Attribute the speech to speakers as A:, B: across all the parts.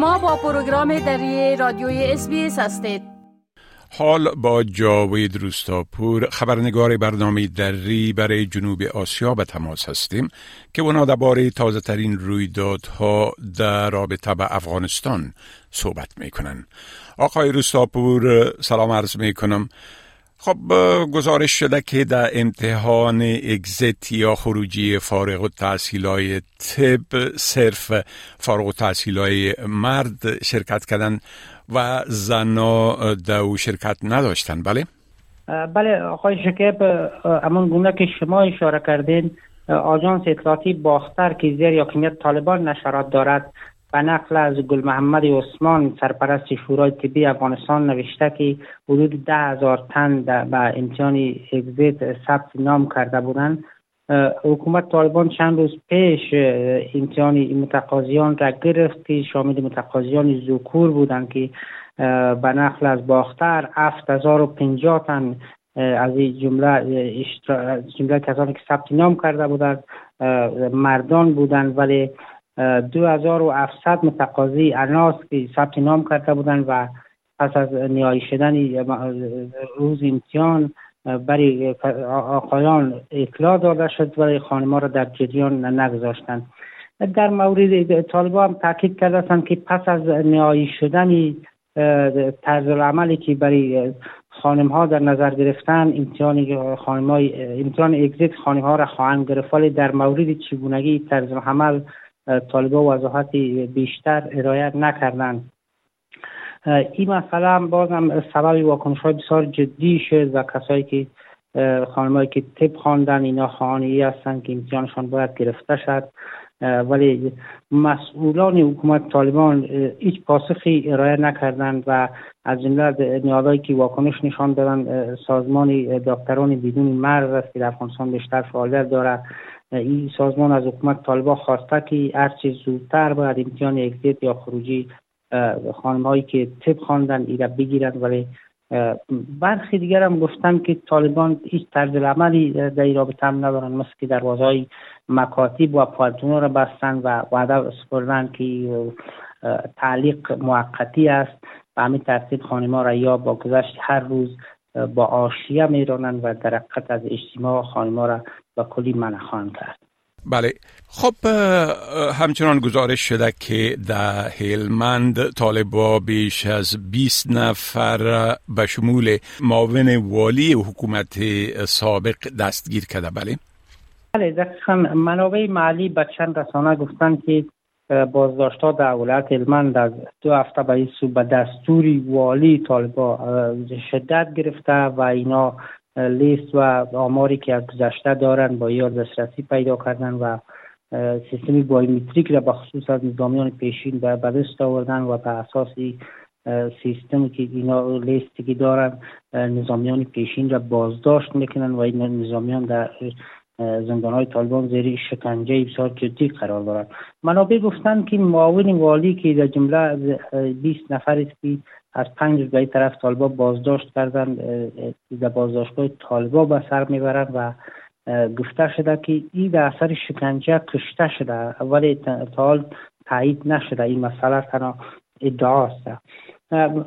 A: شما با پروگرام دری رادیوی اس هستید.
B: حال با جاوید روستاپور خبرنگار برنامه دری برای جنوب آسیا به تماس هستیم که اونا درباره تازه ترین رویدادها در رابطه به افغانستان صحبت می‌کنن. آقای روستاپور سلام عرض می‌کنم. خب گزارش شده که در امتحان اگزیت یا خروجی فارغ و تحصیل های طب صرف فارغ و تحصیل های مرد شرکت کردن و زنا دو شرکت نداشتن بله؟
C: بله آقای شکیب امون گونه که شما اشاره کردین آژانس اطلاعاتی باختر که زیر یاکمیت طالبان نشرات دارد به نقل از گل محمد عثمان سرپرست شورای طبی افغانستان نوشته که حدود ده هزار تن به امتحان اگزیت ثبت نام کرده بودند. حکومت طالبان چند روز پیش امتحان متقاضیان را گرفت که شامل متقاضیان زوکور بودند که به نقل از باختر 7050 تن از این جمله جمله کسانی که ثبت نام کرده بودند مردان بودند. ولی 2700 متقاضی اناس که ثبت نام کرده بودند و پس از نیایی شدن روز امتحان برای آقایان اطلاع داده شد ولی خانما را در جریان نگذاشتند. در مورد طالبان هم تاکید کرده که پس از نیایی شدن طرز عملی که برای خانم ها در نظر گرفتن امتحان خانم های امتحان اگزیت خانم ها را خواهند گرفت. ولی در مورد چگونگی طرز عمل طالبان وضاحت بیشتر ارائه نکردند این مسئله هم باز هم سبب واکنش های بسیار جدی شد و کسایی که خانمایی که طب خواندن اینا خانه‌ای هستن که امتحانشان باید گرفته شد. ولی مسئولان حکومت طالبان هیچ پاسخی ارائه نکردند و از جمله نیازهایی که واکنش نشان دادن سازمان دکتران بدون مرز است که در افغانستان بیشتر فعالیت دارد. این سازمان از حکومت طالبان خواسته که هرچی زودتر باید امتحان اگزیت یا خروجی خانم هایی که طب خواندن ایره بگیرند. ولی برخی دیگر هم گفتن که طالبان هیچ طرز عملی در این رابطه هم ندارن. مثل که دروازه های مکاتب و پانتون را بستن و وعده سپردن که تعلیق موقتی است. و همین ترتیب خانما را یا با گذشت هر روز با آشیه میرانند و در از اجتماع خانما را به کلی منع کرد.
B: بله. خب همچنان گزارش شده که در هلمند طالبا بیش از 20 نفر به شمول معاون والی حکومت سابق دستگیر کرده. بله.
C: بله دقیقا منابع محلی به چند رسانه گفتن که بازداشت در ولایت هلمند از دو هفته به به دستوری والی طالبا شدت گرفته و اینا لیست و آماری که از گذشته دارند با یا دسترسی پیدا کردن و سیستم بایومتریک را به خصوص از نظامیان پیشین به دست آوردن و به اساس سیستمی که اینا لیستی که دارن نظامیان پیشین را بازداشت می‌کنن و این نظامیان در زندان های طالبان زیر شکنجه بسیار جدی قرار دارند. منابع گفتن که معاون والی که در جمله 20 نفر است که از پنج روز طرف طالبا بازداشت کردن در بازداشتگاه طالبا به سر می‌برند و گفته شده که این در اثر شکنجه کشته شده ولی تا حال تایید نشده. این مسئله تنها ادعاست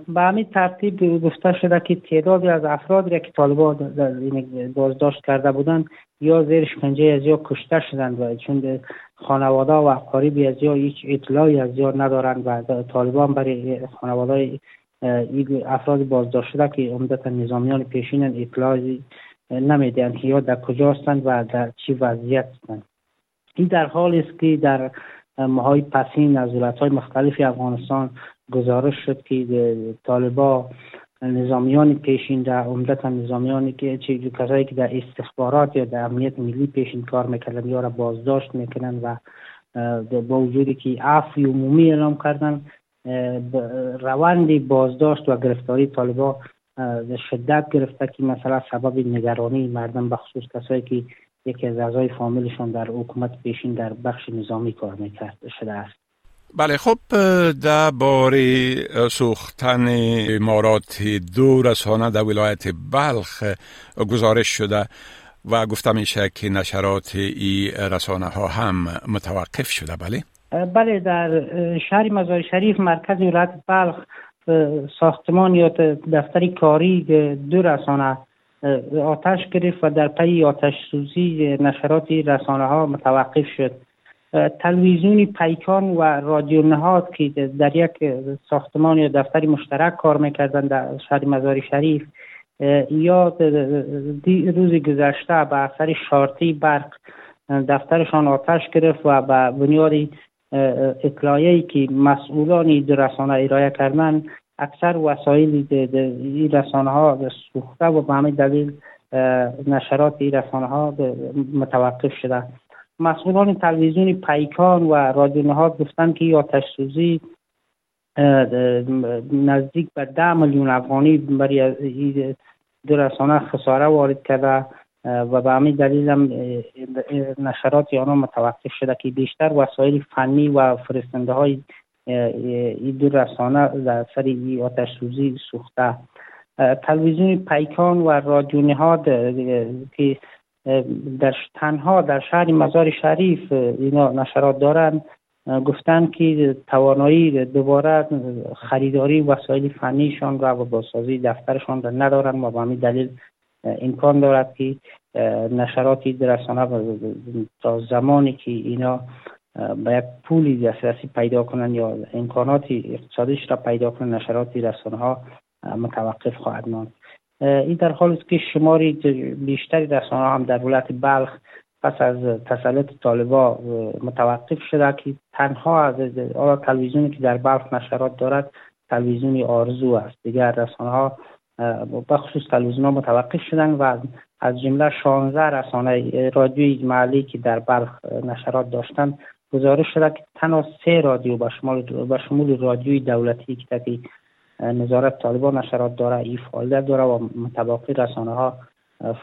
C: به همین ترتیب گفته شده که تعدادی از افرادی را که طالبان بازداشت کرده بودند یا زیر شکنجه از یا کشته شدند و چون خانواده و قریبی از یا هیچ اطلاعی از یا ندارند و طالبان برای خانواده افراد بازداشت شده که عمدتا نظامیان پیشین اطلاعی نمی‌دهند که یا در کجا هستند و در چی وضعیت هستند. این در حال است که در ماهای پسین از ولایت های مختلف افغانستان گزارش شد که طالبا نظامیان پیشین در عمدتا نظامیانی که چه کسایی که در استخبارات یا در امنیت ملی پیشین کار می‌کردن یا را بازداشت می‌کنن و با وجودی که عفو عمومی اعلام کردن روند بازداشت و گرفتاری طالبا شدت گرفته که مثلا سبب نگرانی مردم به خصوص کسایی که یکی از اعضای فامیلشان در حکومت پیشین در بخش نظامی کار می‌کرد شده است.
B: بله خب در باره سوختن امارات دو رسانه در ولایت بلخ گزارش شده و گفته میشه که نشرات ای رسانه ها هم متوقف شده بله؟
C: بله در شهر مزار شریف مرکز ولایت بلخ ساختمان یا دفتری کاری دو رسانه آتش گرفت و در پی آتش سوزی نشرات رسانه ها متوقف شد تلویزیون پیکان و رادیو نهاد که در یک ساختمان یا دفتری مشترک کار می‌کردن در شهر مزار شریف یا روز گذشته به اثر شارتی برق دفترشان آتش گرفت و به بنیاد اطلاعی که مسئولان رسانه ارائه کردن اکثر وسایل این رسانه ها سوخته و به همین دلیل نشرات این رسانه ها متوقف شده مسئولان تلویزیون پیکان و رادیو نهاد گفتن که این آتش نزدیک به ده میلیون افغانی برای دو رسانه خساره وارد کرده و به همین دلیل هم نشرات آنها متوقف شده که بیشتر وسایل فنی و فرستنده های این دو رسانه در سر این آتش سوزی سوخته. تلویزیون پیکان و رادیو نهاد که در تنها در شهر مزار شریف اینا نشرات دارند گفتن که توانایی دوباره خریداری وسایل فنیشان را و بازسازی دفترشان را ندارند و به همین دلیل امکان دارد که نشراتی رسانه تا زمانی که اینا به یک پولی دسترسی پیدا کنند یا امکاناتی اقتصادیش را پیدا کنند نشراتی رسانه ها متوقف خواهد ماند. این در حال است که شماری بیشتری رسانه هم در ولایت بلخ پس از تسلط طالبا متوقف شده که تنها از تلویزیونی که در بلخ نشرات دارد تلویزیونی آرزو است. دیگر رسانه ها بخصوص تلویزیون ها متوقف شدن و از جمله 16 رسانه رادیوی محلی که در بلخ نشرات داشتن گزارش شده که تنها سه رادیو به شمول به رادیوی دولتی که نظارت طالبان نشرات داره ای فعالیت داره و متباقی رسانه ها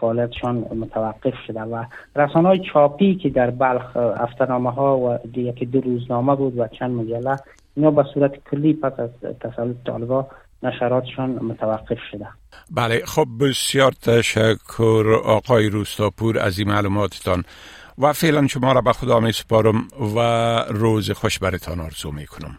C: فعالیتشان متوقف شده و رسانه های چاپی که در بلخ افتنامه ها و یکی دو روزنامه بود و چند مجله اینا به صورت کلی پس از تسلط طالبان نشراتشان متوقف شده.
B: بله خب بسیار تشکر آقای روستاپور از این معلوماتتان و فعلا شما را به خدا می سپارم و روز خوش برتان آرزو می کنم